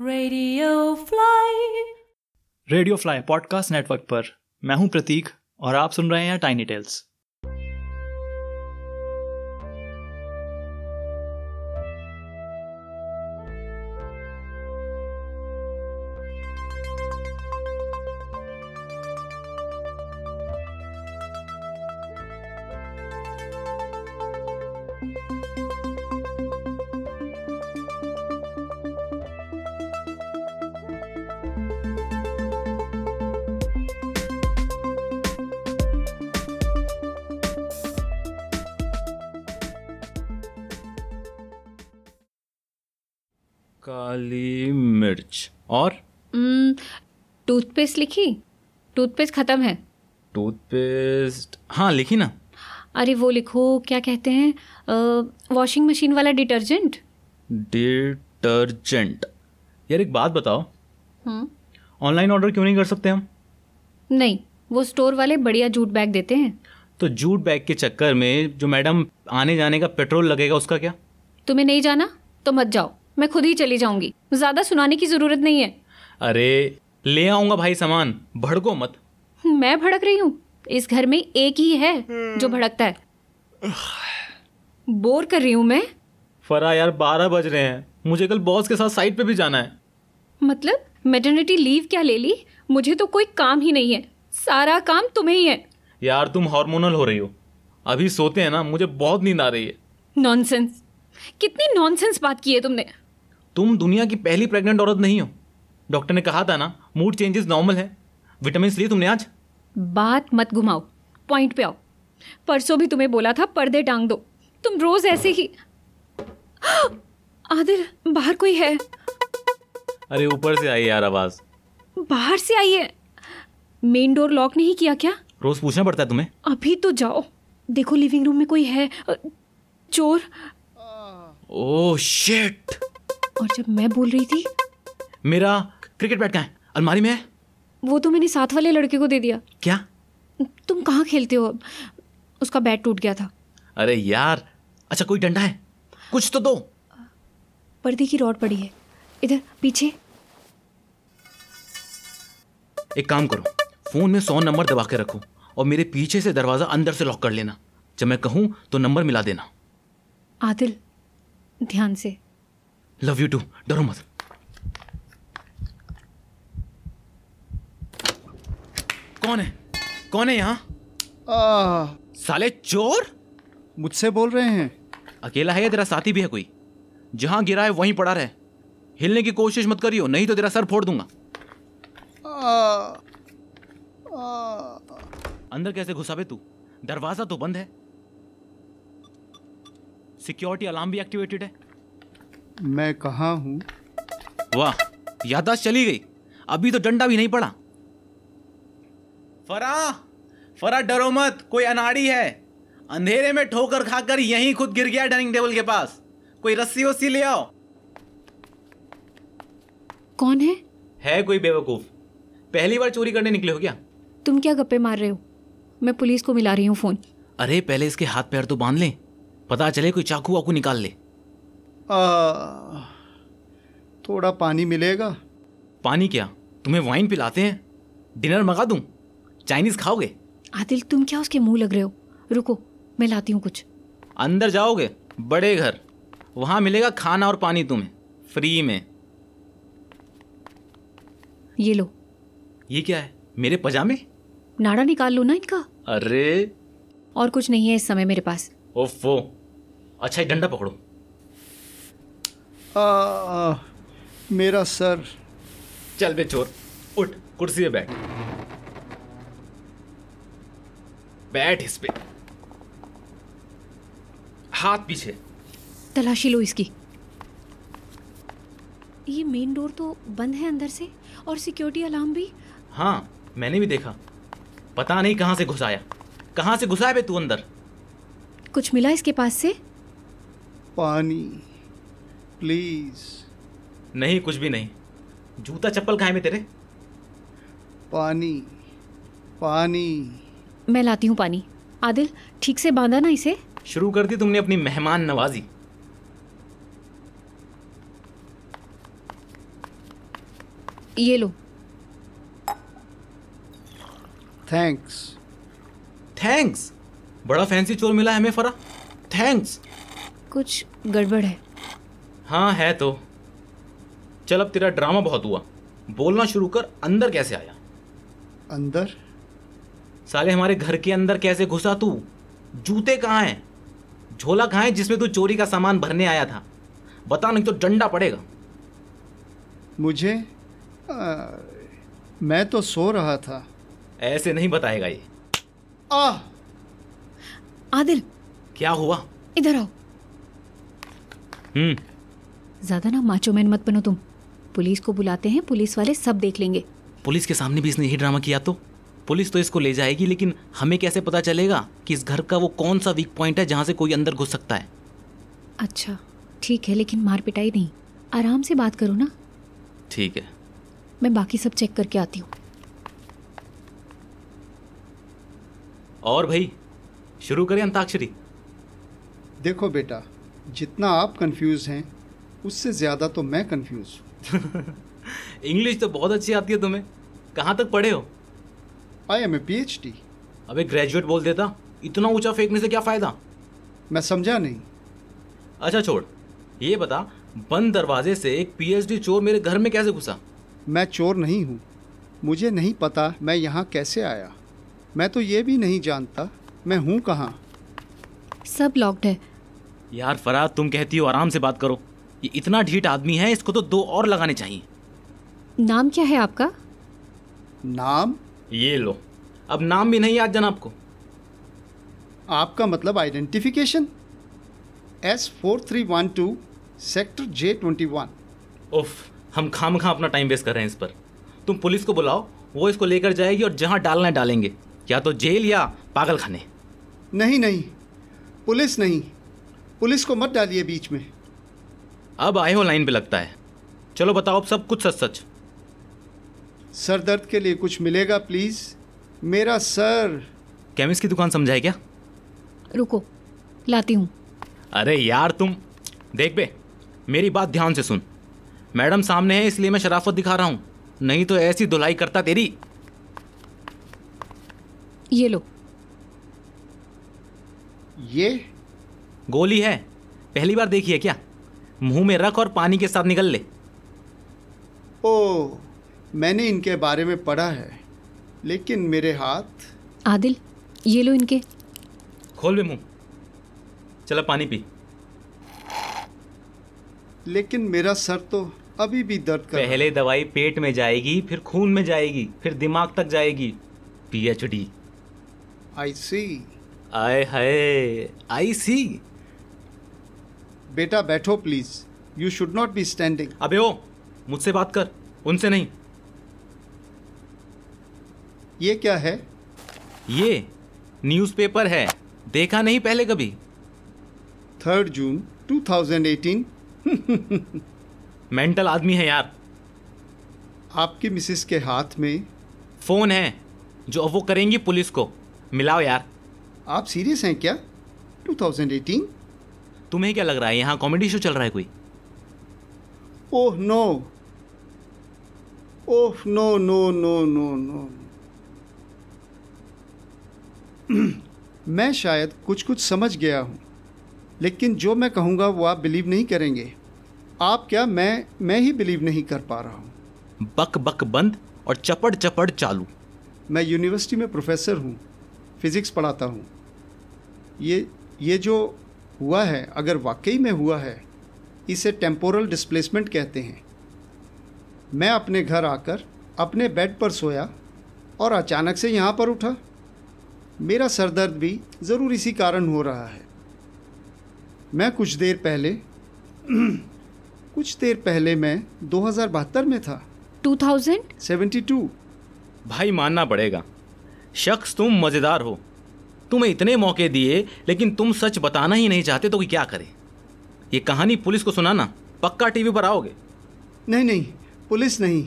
Radio fly radio fly podcast network पर मैं हूँ प्रतीक और आप सुन रहे हैं टाइनी टेल्स और? टूथपेस्ट लिखी? टूथपेस्ट खत्म है। टूथपेस्ट हाँ लिखी ना। अरे वो लिखो क्या कहते हैं? वॉशिंग मशीन वाला डिटर्जेंट डिटर्जेंट यार एक बात बताओ। ऑनलाइन ऑर्डर क्यों नहीं कर सकते हम? नहीं वो स्टोर वाले बढ़िया जूट बैग देते हैं। तो जूट बैग के चक्कर में जो मैडम आने जाने का पेट्रोल लगेगा उसका क्या? तुम्हें नहीं जाना तो मत जाओ। मैं खुद ही चली जाऊँगी। ज़्यादा सुनाने की ज़रूरत नहीं है। अरे ले आऊँगा भाई सामान। भड़को मत। मैं भड़क रही हूँ। इस घर में एक ही है जो भड़कता है। बोर कर रही हूँ मैं। फरा यार बारह बज रहे हैं। मुझे कल बॉस के साथ साइट पे भी जाना है। मतलब मेटर्निटी लीव क्या ले ली? मुझे तो कोई काम ही नहीं है। सारा काम तुम्हें ही है। यार तुम हार्मोनल हो रही हो। अभी सोते हैं ना मुझे बहुत नींद आ रही है। नॉनसेंस कितनी नॉनसेंस बात की है तुमने। तुम दुनिया की पहली प्रेग्नेंट औरत नहीं हो। डॉक्टर ने कहा था ना मूड चेंजेस नॉर्मल है। विटामिन लिए तुमने आज? बात मत घुमाओ पॉइंट पे आओ। परसों भी तुम्हें बोला था पर्दे टांग दो। तुम रोज ऐसे ही आदिल बाहर कोई है? अरे ऊपर से आई यार आवाज़। बाहर से आई है? मेन डोर लॉक नहीं किया क्या? रोज पूछना पड़ता है तुम्हें। अभी तो जाओ। देखो लिविंग रूम में कोई है? चोर? ओह शिट और जब मैं बोल रही थी? मेरा क्रिकेट बैट कहाँ है? अलमारी में है? वो तो मैंने साथ वाले लड़के को दे दिया। क्या? तुम कहाँ खेलते हो अब? उसका बैट टूट गया था। अरे यार अच्छा कोई डंडा है? कुछ तो दो। पर्दे की रॉड पड़ी है। इधर पीछे। एक काम करो फ़ोन में सौ नंबर दबा के रखो और मेरे पीछे से दरवाज़ा अंदर से लॉक कर लेना। जब मैं कहूँ तो नंबर मिला देना। आदिल ध्यान से। लव यू टू डरो मत कौन है? कौन है यहाँ? साले चोर? मुझसे बोल रहे हैं। अकेला है या तेरा साथी भी है कोई? जहाँ गिरा है वहीं पड़ा रहे। हिलने की कोशिश मत करियो नहीं तो तेरा सर फोड़ दूँगा। आ, आ, अंदर कैसे घुसा बे तू? दरवाज़ा तो बंद है। सिक्योरिटी अलार्म भी एक्टिवेटेड है। मैं कहाँ हूँ? वाह यादाश्त चली गई। अभी तो डंडा भी नहीं पड़ा। फरा फरा डरो मत कोई अनाड़ी है। अंधेरे में ठोकर खाकर यहीं खुद गिर गया डाइनिंग टेबल के पास। कोई रस्सी वस्सी ले आओ। कौन है? है कोई बेवकूफ़। पहली बार चोरी करने निकले हो क्या? तुम क्या गप्पे मार रहे हो? मैं पुलिस को मिला रही हूँ फ़ोन। अरे पहले इसके हाथ पैर तो बाँध ले। पता चले कोई चाकू वाकू निकाल ले। आ, थोड़ा पानी मिलेगा। पानी क्या? तुम्हें वाइन पिलाते हैं? डिनर मंगा दूँ? चाइनीज़ खाओगे? आदिल तुम क्या उसके मुँह लग रहे हो? रुको मैं लाती हूँ कुछ। अंदर जाओगे बड़े घर। वहाँ मिलेगा खाना और पानी तुम्हें फ्री में। ये लो। ये क्या है? मेरे पजामे? नाड़ा निकाल लो ना इनका। अरे! और कुछ नहीं है इस समय मेरे पास। ओफो! अच्छा डंडा पकड़ो। आ, आ, मेरा सर। चल बे चोर उठ कुर्सी पे बैठ। बैठ इस पे। हाथ पीछे। तलाशी लो इसकी। ये मेन डोर तो बंद है अंदर से और सिक्योरिटी अलार्म भी। हाँ मैंने भी देखा। पता नहीं कहाँ से घुसाया। कहाँ से घुसाया बे तू अंदर? कुछ मिला इसके पास से? पानी। प्लीज़। नहीं कुछ भी नहीं। जूता चप्पल कहाँ है में तेरे? पानी पानी। मैं लाती हूँ पानी। आदिल ठीक से बांधा ना इसे। शुरू कर दी तुमने अपनी मेहमान नवाजी। ये लो। थैंक्स थैंक्स बड़ा फैंसी चोर मिला है हमें फरा। थैंक्स कुछ गड़बड़ है। हाँ है तो। चल अब तेरा ड्रामा बहुत हुआ। बोलना शुरू कर अंदर कैसे आया? अंदर? साले हमारे घर के अंदर कैसे घुसा तू? जूते कहाँ हैं? झोला कहाँ है जिसमें तू चोरी का सामान भरने आया था? बता नहीं तो डंडा पड़ेगा। मुझे आ, मैं तो सो रहा था। ऐसे नहीं बताएगा ये। आह आदिल क्या हुआ? इधर आओ। हम्म। ज़्यादा ना माचो मैन मत बनो तुम। पुलिस को बुलाते हैं पुलिस वाले सब देख लेंगे। पुलिस के सामने भी इसने यही ड्रामा किया तो? पुलिस तो इसको ले जाएगी लेकिन हमें कैसे पता चलेगा कि इस घर का वो कौन सा वीक पॉइंट है जहाँ से कोई अंदर घुस सकता है? अच्छा ठीक है लेकिन मार पिटाई नहीं। आराम से बात करो ना। ठीक है। मैं बाकी सब चेक करके आती हूँ। और भाई शुरू करें अंताक्षरी। देखो बेटा जितना आप कंफ्यूज हैं उससे ज़्यादा तो मैं कंफ्यूज हूँ। इंग्लिश तो बहुत अच्छी आती है तुम्हें। कहाँ तक पढ़े हो? I am a P H D अबे ग्रेजुएट बोल देता। इतना ऊँचा फेंकने से क्या फ़ायदा? मैं समझा नहीं। अच्छा छोड़। ये बता बंद दरवाजे से एक पीएचडी चोर मेरे घर में कैसे घुसा? मैं चोर नहीं हूँ। मुझे नहीं पता मैं यहाँ कैसे आया। मैं तो ये भी नहीं जानता मैं हूँ कहाँ। सब लॉक्ड है। यार फराद तुम कहती हो आराम से बात करो। ये इतना ढीठ आदमी है इसको तो दो और लगाने चाहिए। नाम क्या है आपका? नाम? ये लो। अब नाम भी नहीं याद जनाब को। आपका मतलब identification S four three one two sector J twenty one उफ हम खाम खा अपना टाइम वेस्ट कर रहे हैं इस पर। तुम पुलिस को बुलाओ वो इसको लेकर जाएगी और जहाँ डालना है डालेंगे या तो जेल या पागल खाने नहीं नहीं पुलिस नहीं। पुलिस को मत डालिए बीच में। अब आए हो लाइन पे लगता है। चलो बताओ अब सब कुछ सच सच सर दर्द के लिए कुछ मिलेगा प्लीज़? मेरा सर। केमिस्ट की दुकान समझाए क्या? रुको लाती हूँ। अरे यार तुम देख बे मेरी बात ध्यान से सुन। मैडम सामने है इसलिए मैं शराफत दिखा रहा हूँ। नहीं तो ऐसी धुलाई करता तेरी। ये लो। ये? गोली है पहली बार देखी है क्या? मुँह में रख और पानी के साथ निकल ले। ओ मैंने इनके बारे में पढ़ा है लेकिन मेरे हाथ। आदिल ये लो इनके। खोल बे मुँह। चला पानी पी। लेकिन मेरा सर तो अभी भी दर्द कर रहा है। पहले दवाई पेट में जाएगी फिर खून में जाएगी फिर दिमाग तक जाएगी। पीएचडी। आई सी आए हाय आई सी बेटा बैठो please. You should not be standing अबे ओ मुझसे बात कर उनसे नहीं। ये क्या है? ये न्यूज़पेपर है देखा नहीं पहले कभी? थर्ड जून 2018 मेंटल आदमी है यार। आपकी मिसेस के हाथ में फ़ोन है जो अब वो करेंगी पुलिस को। मिलाओ यार। आप सीरियस हैं क्या? 2018 तुम्हें क्या लग रहा है? यहाँ कॉमेडी शो चल रहा है कोई? ओह no. Oh no no no no no. मैं शायद कुछ कुछ समझ गया हूँ लेकिन जो मैं कहूँगा वो आप बिलीव नहीं करेंगे। आप क्या मैं मैं ही बिलीव नहीं कर पा रहा हूँ? बक बक बंद और चपड़ चपड़ चालू। मैं यूनिवर्सिटी में प्रोफेसर हूँ फिज़िक्स पढ़ाता हूँ। ये ये जो हुआ है अगर वाकई में हुआ है इसे टेम्पोरल डिस्प्लेसमेंट कहते हैं। मैं अपने घर आकर अपने बेड पर सोया और अचानक से यहाँ पर उठा। मेरा सर दर्द भी ज़रूर इसी कारण हो रहा है। मैं कुछ देर पहले कुछ देर पहले मैं दो हज़ार बहत्तर में था। 2000 72 भाई मानना पड़ेगा। शख्स तुम मज़ेदार हो। तुम्हें इतने मौके दिए लेकिन तुम सच बताना ही नहीं चाहते तो क्या करे? ये कहानी पुलिस को सुनाना पक्का टीवी पर आओगे? नहीं नहीं पुलिस नहीं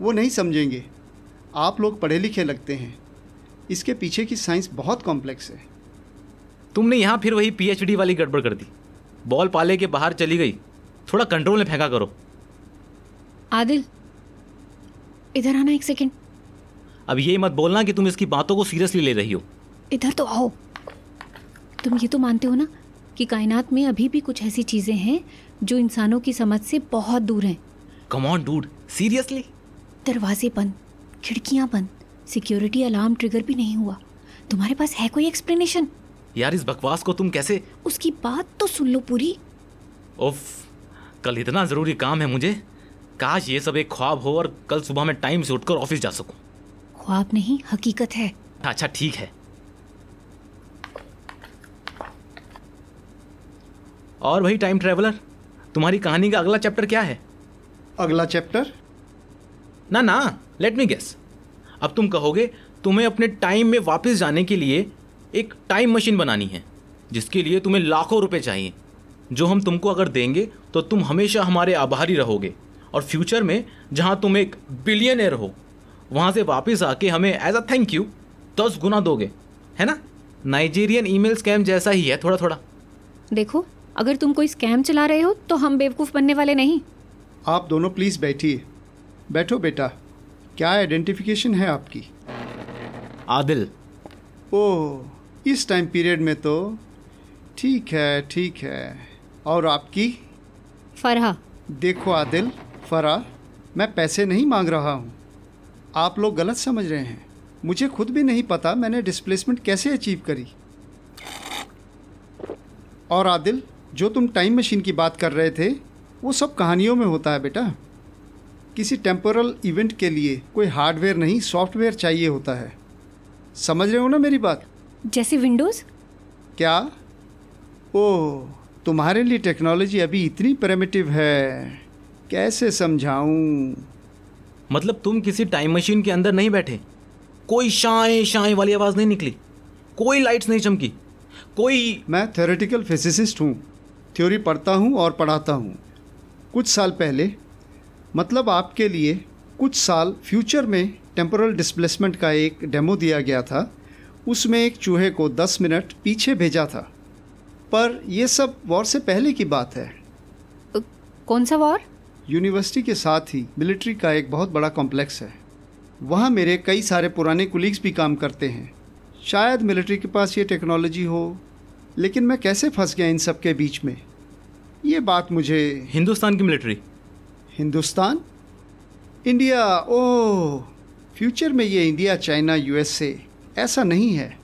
वो नहीं समझेंगे। आप लोग पढ़े लिखे लगते हैं। इसके पीछे की साइंस बहुत कॉम्प्लेक्स है। तुमने यहाँ फिर वही पीएचडी वाली गड़बड़ कर दी। बॉल पाले के बाहर चली गई। थोड़ा कंट्रोल में फेंका करो। आदिल इधर आना एक सेकेंड अब ये मत बोलना कि तुम इसकी बातों को सीरियसली ले रही हो। इधर तो आओ। तुम ये तो मानते हो ना कि कायनात में अभी भी कुछ ऐसी चीज़ें हैं जो इंसानों की समझ से बहुत दूर हैं। कम ऑन डूड सीरियसली दरवाजे बंद खिड़कियाँ बंद सिक्योरिटी अलार्म ट्रिगर भी नहीं हुआ। तुम्हारे पास है कोई एक्सप्लेनेशन यार इस बकवास को तुम कैसे? उसकी बात तो सुन लो पूरी। उफ कल इतना ज़रूरी काम है मुझे। काश ये सब एक ख्वाब हो और कल सुबह मैं टाइम से उठकर ऑफ़िस जा सकूँ। ख्वाब नहीं हकीकत है। अच्छा ठीक है। और भाई टाइम ट्रेवलर तुम्हारी कहानी का अगला चैप्टर क्या है? अगला चैप्टर ना ना लेट मी गेस अब तुम कहोगे तुम्हें अपने टाइम में वापस जाने के लिए एक टाइम मशीन बनानी है जिसके लिए तुम्हें लाखों रुपए चाहिए। जो हम तुमको अगर देंगे तो तुम हमेशा हमारे आभारी रहोगे। और फ्यूचर में जहाँ तुम एक बिलियनर हो वहाँ से वापस आके हमें एज अ थैंक यू दस गुना दोगे। है ना? नाइजीरियन ईमेल स्कैम जैसा ही है थोड़ा थोड़ा देखो अगर तुम कोई स्कैम चला रहे हो तो हम बेवकूफ़ बनने वाले नहीं। आप दोनों प्लीज़ बैठिए। बैठो बेटा। क्या आइडेंटिफिकेशन है आपकी? आदिल। ओह इस टाइम पीरियड में तो ठीक है ठीक है। और आपकी? फरहा। देखो आदिल फरा मैं पैसे नहीं मांग रहा हूँ। आप लोग गलत समझ रहे हैं। मुझे खुद भी नहीं पता मैंने डिस्प्लेसमेंट कैसे अचीव करी। और आदिल जो तुम टाइम मशीन की बात कर रहे थे वो सब कहानियों में होता है बेटा। किसी टेम्पोरल इवेंट के लिए कोई हार्डवेयर नहीं सॉफ्टवेयर चाहिए होता है। समझ रहे हो ना मेरी बात? जैसे विंडोज़? क्या? ओह तुम्हारे लिए टेक्नोलॉजी अभी इतनी प्रेमिटिव है। कैसे समझाऊं? मतलब तुम किसी टाइम मशीन के अंदर नहीं बैठे? कोई शाए शाए वाली आवाज़ नहीं निकली। कोई लाइट्स नहीं चमकी। कोई मैं थ्योरेटिकल फिजिसिस्ट हूँ। थ्योरी पढ़ता हूँ और पढ़ाता हूँ। कुछ साल पहले मतलब आपके लिए कुछ साल फ्यूचर में टेम्पोरल डिस्प्लेसमेंट का एक डेमो दिया गया था। उसमें एक चूहे को 10 मिनट पीछे भेजा था। पर यह सब वॉर से पहले की बात है। कौन सा वॉर? यूनिवर्सिटी के साथ ही मिलिट्री का एक बहुत बड़ा कॉम्प्लेक्स है। वहाँ मेरे कई सारे पुराने कुलीग्स भी काम करते हैं। शायद मिलिट्री के पास ये टेक्नोलॉजी हो लेकिन मैं कैसे फंस गया इन सब के बीच में? ये बात मुझे हिंदुस्तान की military. Hindustan? India oh future में ये इंडिया चाइना यूएसए ऐसा नहीं है।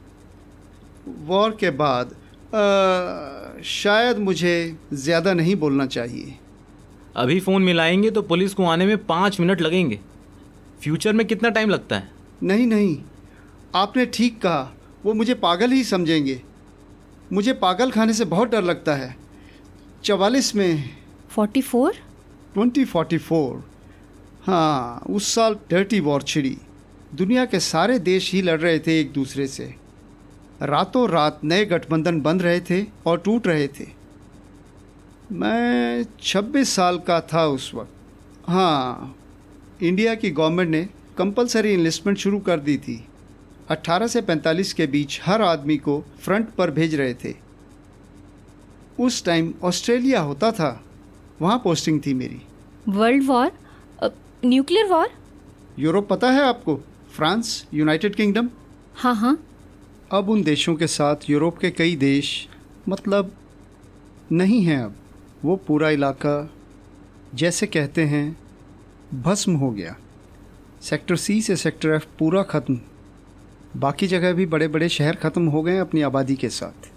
वॉर के बाद अ, शायद मुझे ज़्यादा नहीं बोलना चाहिए। अभी फ़ोन मिलाएँगे तो पुलिस को आने में पाँच मिनट लगेंगे। फ्यूचर में कितना टाइम लगता है? नहीं नहीं आपने ठीक कहा वो मुझे पागल ही समझेंगे। मुझे पागल खाने से बहुत डर लगता है। चवालीस में forty four? Twenty forty four. हाँ उस साल डर्टी वॉर छिड़ी। दुनिया के सारे देश ही लड़ रहे थे एक दूसरे से। रातों रात नए गठबंधन बन रहे थे और टूट रहे थे। मैं 26 साल का था उस वक्त। हाँ इंडिया की गवर्नमेंट ने कंपलसरी इन्वेस्टमेंट शुरू कर दी थी। 18 से 45 के बीच हर आदमी को फ्रंट पर भेज रहे थे। उस टाइम ऑस्ट्रेलिया होता था वहाँ पोस्टिंग थी मेरी। World war? Nuclear war? Europe पता है आपको? France United Kingdom? हाँ हाँ। अब उन देशों के साथ यूरोप के कई देश मतलब नहीं हैं अब। वो पूरा इलाका जैसे कहते हैं भस्म हो गया। सेक्टर सी से सेक्टर एफ़ पूरा ख़त्म। बाकी जगह भी बड़े बड़े शहर ख़त्म हो गए अपनी आबादी के साथ।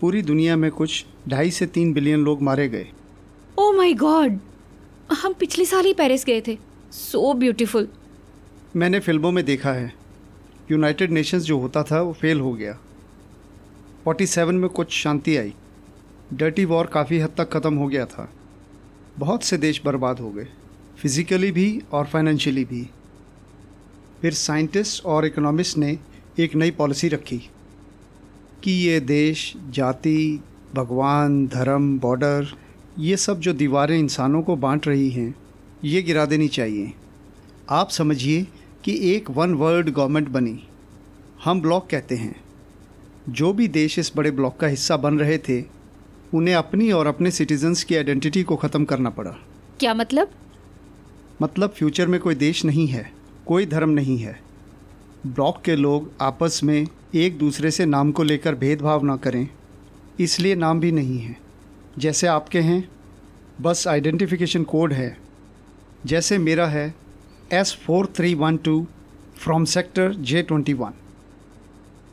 पूरी दुनिया में कुछ ढाई से तीन बिलियन लोग मारे गए। ओ माय गॉड हम पिछले साल ही पेरिस गए थे। सो so ब्यूटीफुल मैंने फ़िल्मों में देखा है। यूनाइटेड नेशंस जो होता था वो फेल हो गया। 47 में कुछ शांति आई। डर्टी वॉर काफ़ी हद तक ख़त्म हो गया था। बहुत से देश बर्बाद हो गए। फिज़िकली भी और फाइनेंशियली भी। फिर साइंटिस्ट और इकोनॉमिस्ट ने एक नई पॉलिसी रखी कि ये देश जाति भगवान धर्म बॉर्डर ये सब जो दीवारें इंसानों को बांट रही हैं ये गिरा देनी चाहिए। आप समझिए कि एक वन वर्ल्ड गवर्नमेंट बनी। हम ब्लॉक कहते हैं। जो भी देश इस बड़े ब्लॉक का हिस्सा बन रहे थे उन्हें अपनी और अपने सिटीजन्स की आइडेंटिटी को ख़त्म करना पड़ा। क्या मतलब? मतलब फ्यूचर में कोई देश नहीं है। कोई धर्म नहीं है। ब्लॉक के लोग आपस में एक दूसरे से नाम को लेकर भेदभाव ना करें, इसलिए नाम भी नहीं है। जैसे आपके हैं, बस आइडेंटिफिकेशन कोड है। जैसे मेरा है S four three one two from sector J twenty one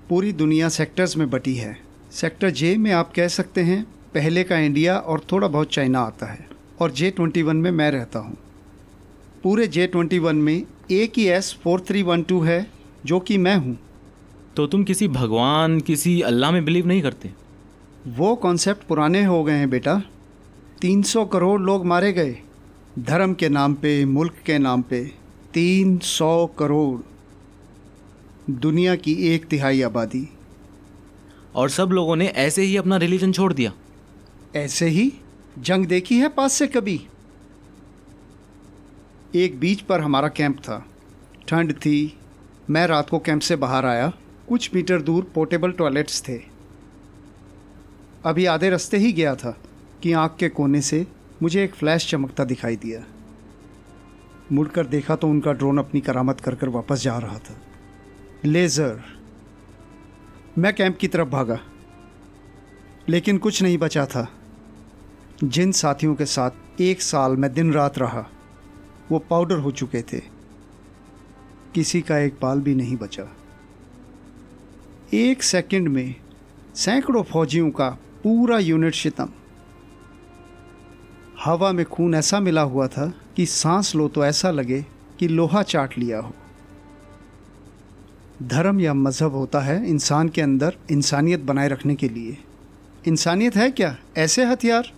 पूरी दुनिया सेक्टर्स में बटी है। सेक्टर जे में आप कह सकते हैं, पहले का इंडिया और थोड़ा बहुत चाइना आता है, और जे ट्वेंटी वन में मैं रहता हूँ। पूरे जे ट्वेंटी वन में एक ही S four three one two है जो कि मैं हूँ। तो तुम किसी भगवान किसी अल्लाह में बिलीव नहीं करते? वो कॉन्सेप्ट पुराने हो गए हैं बेटा। तीन सौ करोड़ लोग मारे गए धर्म के नाम पे मुल्क के नाम पे। तीन सौ करोड़। दुनिया की एक तिहाई आबादी। और सब लोगों ने ऐसे ही अपना रिलीजन छोड़ दिया। ऐसे ही जंग देखी है पास से कभी? एक बीच पर हमारा कैंप था। ठंड थी। मैं रात को कैंप से बाहर आया। कुछ मीटर दूर पोर्टेबल टॉयलेट्स थे। अभी आधे रास्ते ही गया था कि आँख के कोने से मुझे एक फ्लैश चमकता दिखाई दिया। मुड़कर देखा तो उनका ड्रोन अपनी करामत कर कर वापस जा रहा था। लेज़र। मैं कैंप की तरफ़ भागा। लेकिन कुछ नहीं बचा था। जिन साथियों के साथ एक साल में दिन रात रहा वो पाउडर हो चुके थे। किसी का एक बाल भी नहीं बचा। एक सेकंड में सैकड़ों फौजियों का पूरा यूनिट शितम। हवा में खून ऐसा मिला हुआ था कि सांस लो तो ऐसा लगे कि लोहा चाट लिया हो। धर्म या मज़हब होता है इंसान के अंदर इंसानियत बनाए रखने के लिए। इंसानियत है क्या? ऐसे हथियार?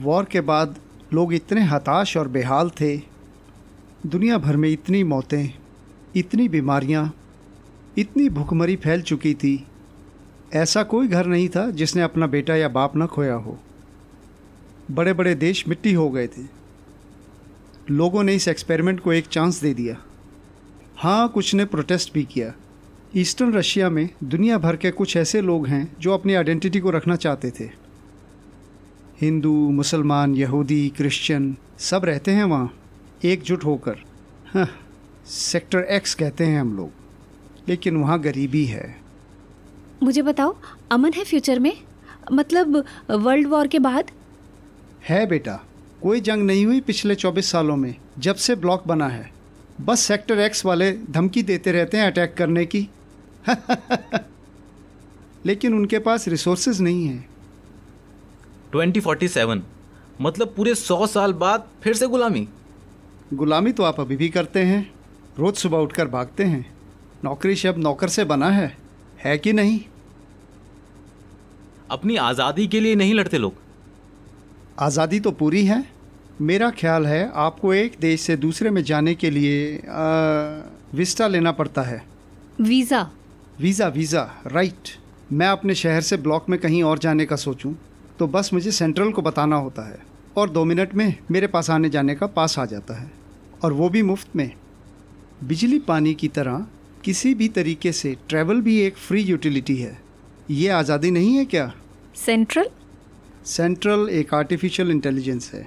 वॉर के बाद लोग इतने हताश और बेहाल थे। दुनिया भर में इतनी मौतें इतनी बीमारियाँ, इतनी भुखमरी फैल चुकी थी। ऐसा कोई घर नहीं था जिसने अपना बेटा या बाप न खोया हो। बड़े बड़े देश मिट्टी हो गए थे। लोगों ने इस एक्सपेरिमेंट को एक चांस दे दिया। हाँ कुछ ने प्रोटेस्ट भी किया। ईस्टर्न रशिया में दुनिया भर के कुछ ऐसे लोग हैं जो अपनी आइडेंटिटी को रखना चाहते थे। हिंदू मुसलमान यहूदी क्रिश्चियन सब रहते हैं वहाँ एकजुट होकर। हाँ सेक्टर एक्स कहते हैं हम लोग लेकिन वहाँ गरीबी है। मुझे बताओ अमन है फ्यूचर में? मतलब वर्ल्ड वॉर के बाद? है बेटा कोई जंग नहीं हुई पिछले 24 सालों में जब से ब्लॉक बना है। बस सेक्टर एक्स वाले धमकी देते रहते हैं अटैक करने की। लेकिन उनके पास रिसोर्सेज नहीं है। Twenty forty seven. मतलब पूरे सौ साल बाद फिर से गुलामी। गुलामी तो आप अभी भी करते हैं। रोज सुबह उठकर भागते हैं। नौकरी शब्द नौकर से बना है। है कि नहीं? अपनी आज़ादी के लिए नहीं लड़ते लोग। आज़ादी तो पूरी है। मेरा ख्याल है आपको एक देश से दूसरे में जाने के लिए विस्टा लेना पड़ता है। वीज़ा। Visa visa right. मैं अपने शहर से ब्लॉक में कहीं और जाने का सोचूं। तो बस मुझे सेंट्रल को बताना होता है और दो मिनट में मेरे पास आने जाने का पास आ जाता है। और वो भी मुफ़्त में। बिजली पानी की तरह किसी भी तरीके से ट्रैवल भी एक फ्री यूटिलिटी है। ये आज़ादी नहीं है क्या? सेंट्रल? सेंट्रल एक आर्टिफिशियल इंटेलिजेंस है।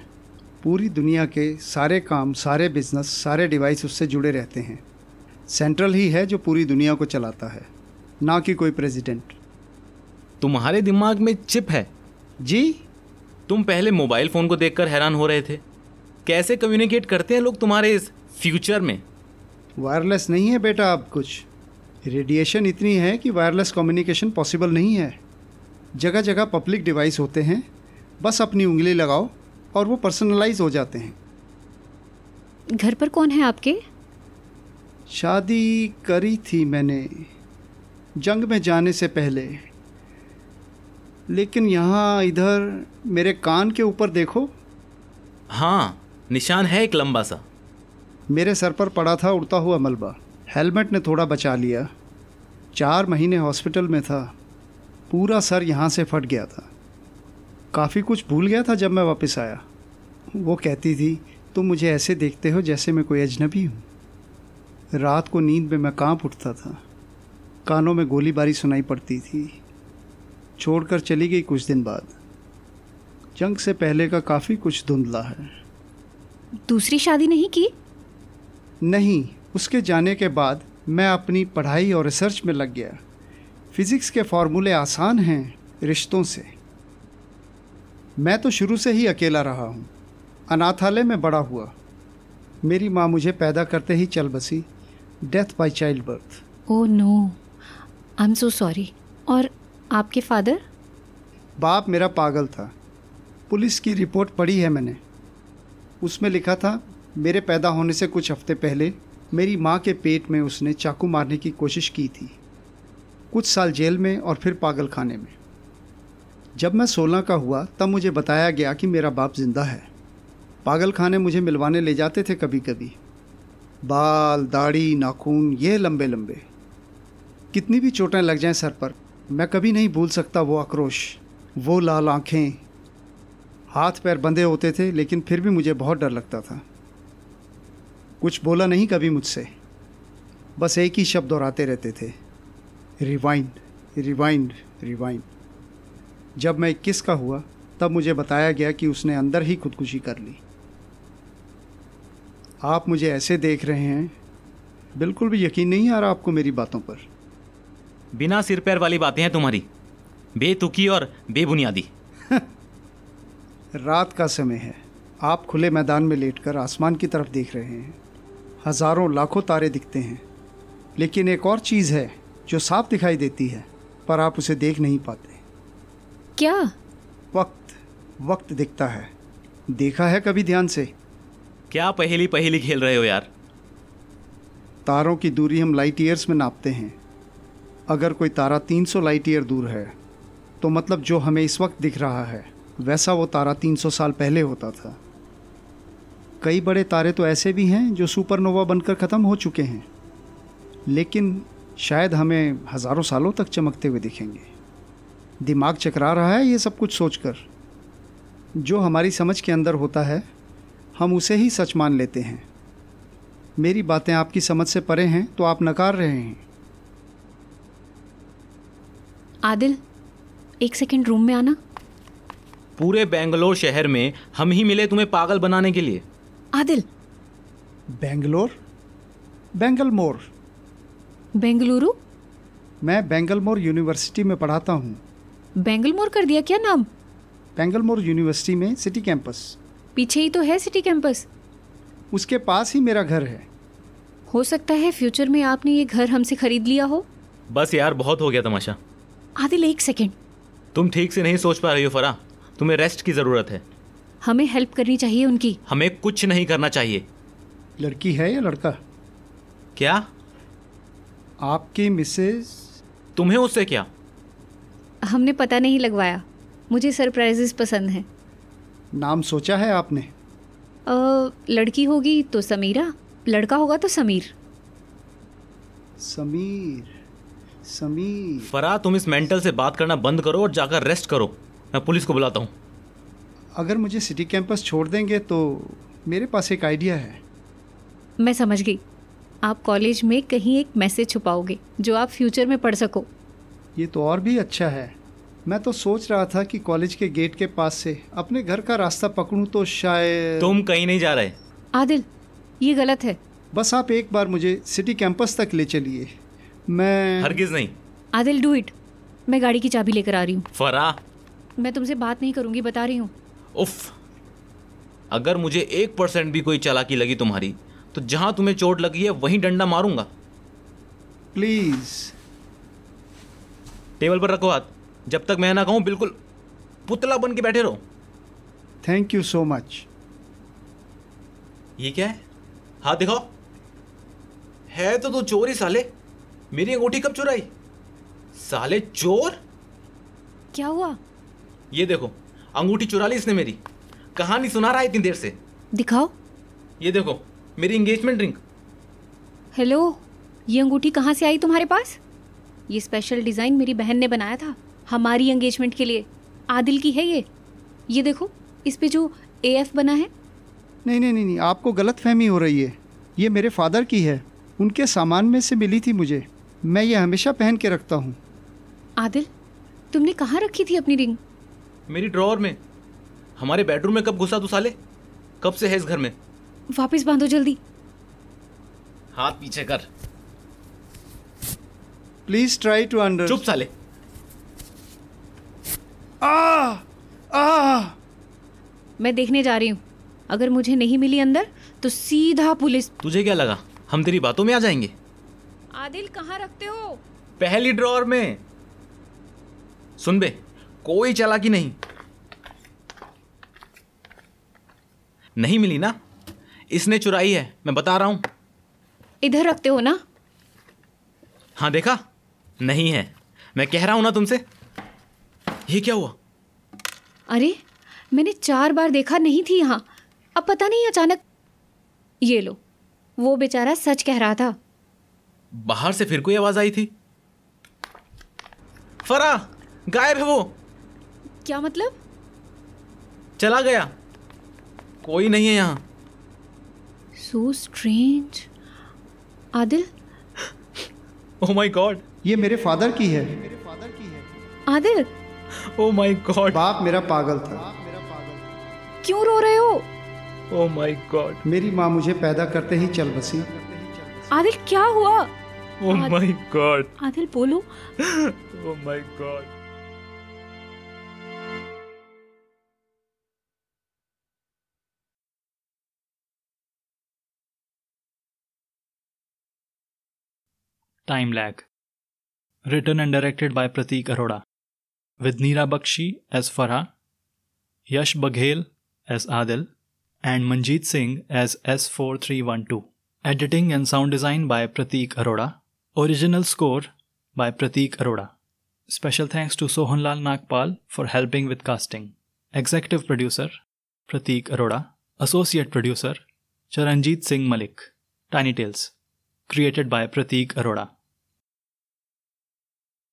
पूरी दुनिया के सारे काम सारे बिज़नेस सारे डिवाइस उससे जुड़े रहते हैं। सेंट्रल ही है जो पूरी दुनिया को चलाता है ना कि कोई प्रेसिडेंट तुम्हारे दिमाग में चिप है। जी? तुम पहले मोबाइल फ़ोन को देखकर हैरान हो रहे थे। कैसे कम्युनिकेट करते हैं लोग तुम्हारे इस फ्यूचर में? वायरलेस नहीं है बेटा अब कुछ। रेडिएशन इतनी है कि वायरलेस कम्युनिकेशन पॉसिबल नहीं है। जगह जगह पब्लिक डिवाइस होते हैं। बस अपनी उंगली लगाओ और वो पर्सनलाइज हो जाते हैं। घर पर कौन है आपके? शादी करी थी मैंने। जंग में जाने से पहले। लेकिन यहाँ इधर मेरे कान के ऊपर देखो। हाँ निशान है एक लंबा सा। मेरे सर पर पड़ा था उड़ता हुआ मलबा। हेलमेट ने थोड़ा बचा लिया। चार महीने हॉस्पिटल में था। पूरा सर यहाँ से फट गया था। काफ़ी कुछ भूल गया था जब मैं वापस आया। वो कहती थी तुम मुझे ऐसे देखते हो जैसे मैं कोई अजनबी हूँ। रात को नींद में मैं काँप उठता था। कानों में गोलीबारी सुनाई पड़ती थी। छोड़कर चली गई कुछ दिन बाद। जंग से पहले का काफ़ी कुछ धुंधला है। दूसरी शादी नहीं की? नहीं उसके जाने के बाद मैं अपनी पढ़ाई और रिसर्च में लग गया। फिज़िक्स के फॉर्मूले आसान हैं रिश्तों से। मैं तो शुरू से ही अकेला रहा हूँ। अनाथालय में बड़ा हुआ। मेरी माँ मुझे पैदा करते ही चल बसी। Death by child birth oh no I am so sorry और आपके फादर? बाप मेरा पागल था। पुलिस की रिपोर्ट पढ़ी है मैंने। उसमें लिखा था, मेरे पैदा होने से कुछ हफ़्ते पहले मेरी माँ के पेट में उसने चाकू मारने की कोशिश की थी। कुछ साल जेल में और फिर पागल खाने में। जब मैं सोलह का हुआ, तब मुझे बताया गया कि मेरा बाप ज़िंदा है। पागल खाने मुझे मिलवाने ले जाते थे कभी कभी बाल, दाढ़ी, नाखून, ये लंबे लंबे कितनी भी चोटें लग जाएँ सर पर मैं कभी नहीं भूल सकता वो आक्रोश, वो लाल आँखें। हाथ पैर बंधे होते थे, लेकिन फिर भी मुझे बहुत डर लगता था। कुछ बोला नहीं कभी मुझसे। बस एक ही शब्द दोहराते रहते थे। रिवाइंड रिवाइंड रिवाइंड जब मैं इक्कीस का हुआ, तब मुझे बताया गया कि उसने अंदर ही खुदकुशी कर ली। आप मुझे ऐसे देख रहे हैं? बिल्कुल भी यकीन नहीं आ रहा आपको मेरी बातों पर। बिना सिर पैर वाली बातें हैं तुम्हारी। बेतुकी और बेबुनियादी। रात का समय है। आप खुले मैदान में लेटकर आसमान की तरफ़ देख रहे हैं। हज़ारों लाखों तारे दिखते हैं। लेकिन एक और चीज़ है जो साफ़ दिखाई देती है पर आप उसे देख नहीं पाते। क्या? वक्त वक्त दिखता है। देखा है कभी ध्यान से? क्या पहेली पहेली खेल रहे हो यार? तारों की दूरी हम लाइट ईयर्स में नापते हैं। अगर कोई तारा 300 लाइट ईयर दूर है तो मतलब जो हमें इस वक्त दिख रहा है, वैसा वो तारा 300 साल पहले होता था। कई बड़े तारे तो ऐसे भी हैं जो सुपरनोवा बनकर ख़त्म हो चुके हैं, लेकिन शायद हमें हज़ारों सालों तक चमकते हुए दिखेंगे। दिमाग चकरा रहा है ये सब कुछ सोचकर। जो हमारी समझ के अंदर होता है, हम उसे ही सच मान लेते हैं। मेरी बातें आपकी समझ से परे हैं तो आप नकार रहे हैं। आदिल एक सेकंड रूम में आना। पूरे बेंगलोर शहर में हम ही मिले तुम्हें पागल बनाने के लिए। आदिल। बेंगलोर? बेंगलमोर। बेंगलुरु? मैं बेंगलमोर यूनिवर्सिटी में पढ़ाता हूँ। बेंगलमोर कर दिया क्या नाम? बेंगलमोर यूनिवर्सिटी में सिटी कैंपस। पीछे ही तो है सिटी कैंपस। उसके पास ही मेरा घर है। हो सकता है फ्यूचर में आपने ये घर हमसे खरीद लिया हो। बस यार बहुत हो गया तमाशा। आदिल एक सेकंड। तुम ठीक से नहीं सोच पा रही हो फरा। तुम्हें रेस्ट की ज़रूरत है। हमें हेल्प करनी चाहिए उनकी। हमें कुछ नहीं करना चाहिए। लड़की है या लड़का? क्या? आपकी मिसेज तुम्हें उससे क्या? हमने पता नहीं लगवाया। मुझे सरप्राइजेस पसंद हैं। नाम सोचा है आपने? अ, लड़की होगी तो समीरा लड़का होगा तो समीर। समीर। समीर। फरा तुम इस मेंटल से बात करना बंद करो और जाकर रेस्ट करो। मैं पुलिस को बुलाता हूँ। अगर मुझे सिटी कैंपस छोड़ देंगे तो मेरे पास एक आइडिया है। मैं समझ गई। आप कॉलेज में कहीं एक मैसेज छुपाओगे जो आप फ्यूचर में पढ़ सको। ये तो और भी अच्छा है। मैं तो सोच रहा था कि कॉलेज के गेट के पास से अपने घर का रास्ता पकड़ूं तो शायद तुम कहीं नहीं जा रहे। आदिल ये गलत है। बस आप एक बार मुझे सिटी कैंपस तक ले चलिए। मैं हरगिज नहीं। आदिल डू इट मैं गाड़ी की चाबी लेकर आ रही हूँ। फरा। मैं तुमसे बात नहीं करूँगी बता रही हूँ। उफ। अगर मुझे एक परसेंट भी कोई चालाकी लगी तुम्हारी तो जहाँ तुम्हें चोट लगी है वहीं डंडा मारूँगा। प्लीज़ टेबल पर रखो हाथ। जब तक मैं ना कहूँ बिल्कुल पुतला बन के बैठे रहो। थैंक यू सो मच ये क्या है? हाथ दिखाओ। है तो तू चोर ही साले। मेरी अंगूठी कब चुराई? साले चोर। क्या हुआ? ये देखो अंगूठी चुरा ली इसने मेरी। कहानी सुना रहा है इतनी देर से। दिखाओ। ये देखो मेरी एंगेजमेंट रिंग हेलो ये अंगूठी कहाँ से आई तुम्हारे पास? ये स्पेशल डिज़ाइन मेरी बहन ने बनाया था हमारी एंगेजमेंट के लिए। आदिल की है ये। ये देखो इस पे जो ए एफ़ बना है। नहीं नहीं नहीं नहीं आपको गलत फहमी हो रही है। ये मेरे फादर की है। उनके सामान में से मिली थी मुझे। मैं ये हमेशा पहन के रखता हूँ। आदिल तुमने कहाँ रखी थी अपनी रिंग? मेरी ड्रॉअर में। हमारे बेडरूम में कब घुसा तू साले? कब से है इस घर में? वापस बांधो जल्दी। हाथ पीछे कर। प्लीज़ ट्राई टू अंडर चुप साले। आ आ। मैं देखने जा रही हूँ। अगर मुझे नहीं मिली अंदर तो सीधा पुलिस तुझे क्या लगा? हम तेरी बातों में आ जाएँगे। आदिल कहाँ रखते हो? पहली ड्रॉर में। सुन बे कोई चालाकी नहीं। नहीं मिली ना? इसने चुराई है मैं बता रहा हूँ। इधर रखते हो ना? हाँ देखा? नहीं है। मैं कह रहा हूँ ना तुमसे। ये क्या हुआ? अरे मैंने चार बार देखा नहीं थी यहाँ। अब पता नहीं अचानक ये लो वो बेचारा सच कह रहा था। बाहर से फिर कोई आवाज़ आई थी? फरा गायब है वो। क्या मतलब? चला गया। कोई नहीं है यहाँ। So strange Adil? Oh my god ये मेरे फादर की है। आदिल? ओ माय गॉड बाप मेरा पागल था। क्यों रो रहे हो? ओ माय गॉड मेरी माँ मुझे पैदा करते ही चल बसी। आदिल क्या हुआ? oh Ad- my god. Adil bolo oh my god. Time lag. Written and directed by pratik aroda with neera bakshi as Farah, yash baghel as adil and manjeet singh as s4312 editing and sound design by pratik aroda Original score by Pratik Arora. Special thanks to Sohanlal Nagpal for helping with casting. Executive producer Pratik Arora. Associate producer Charanjit Singh Malik. Tiny Tales. Created by Pratik Arora.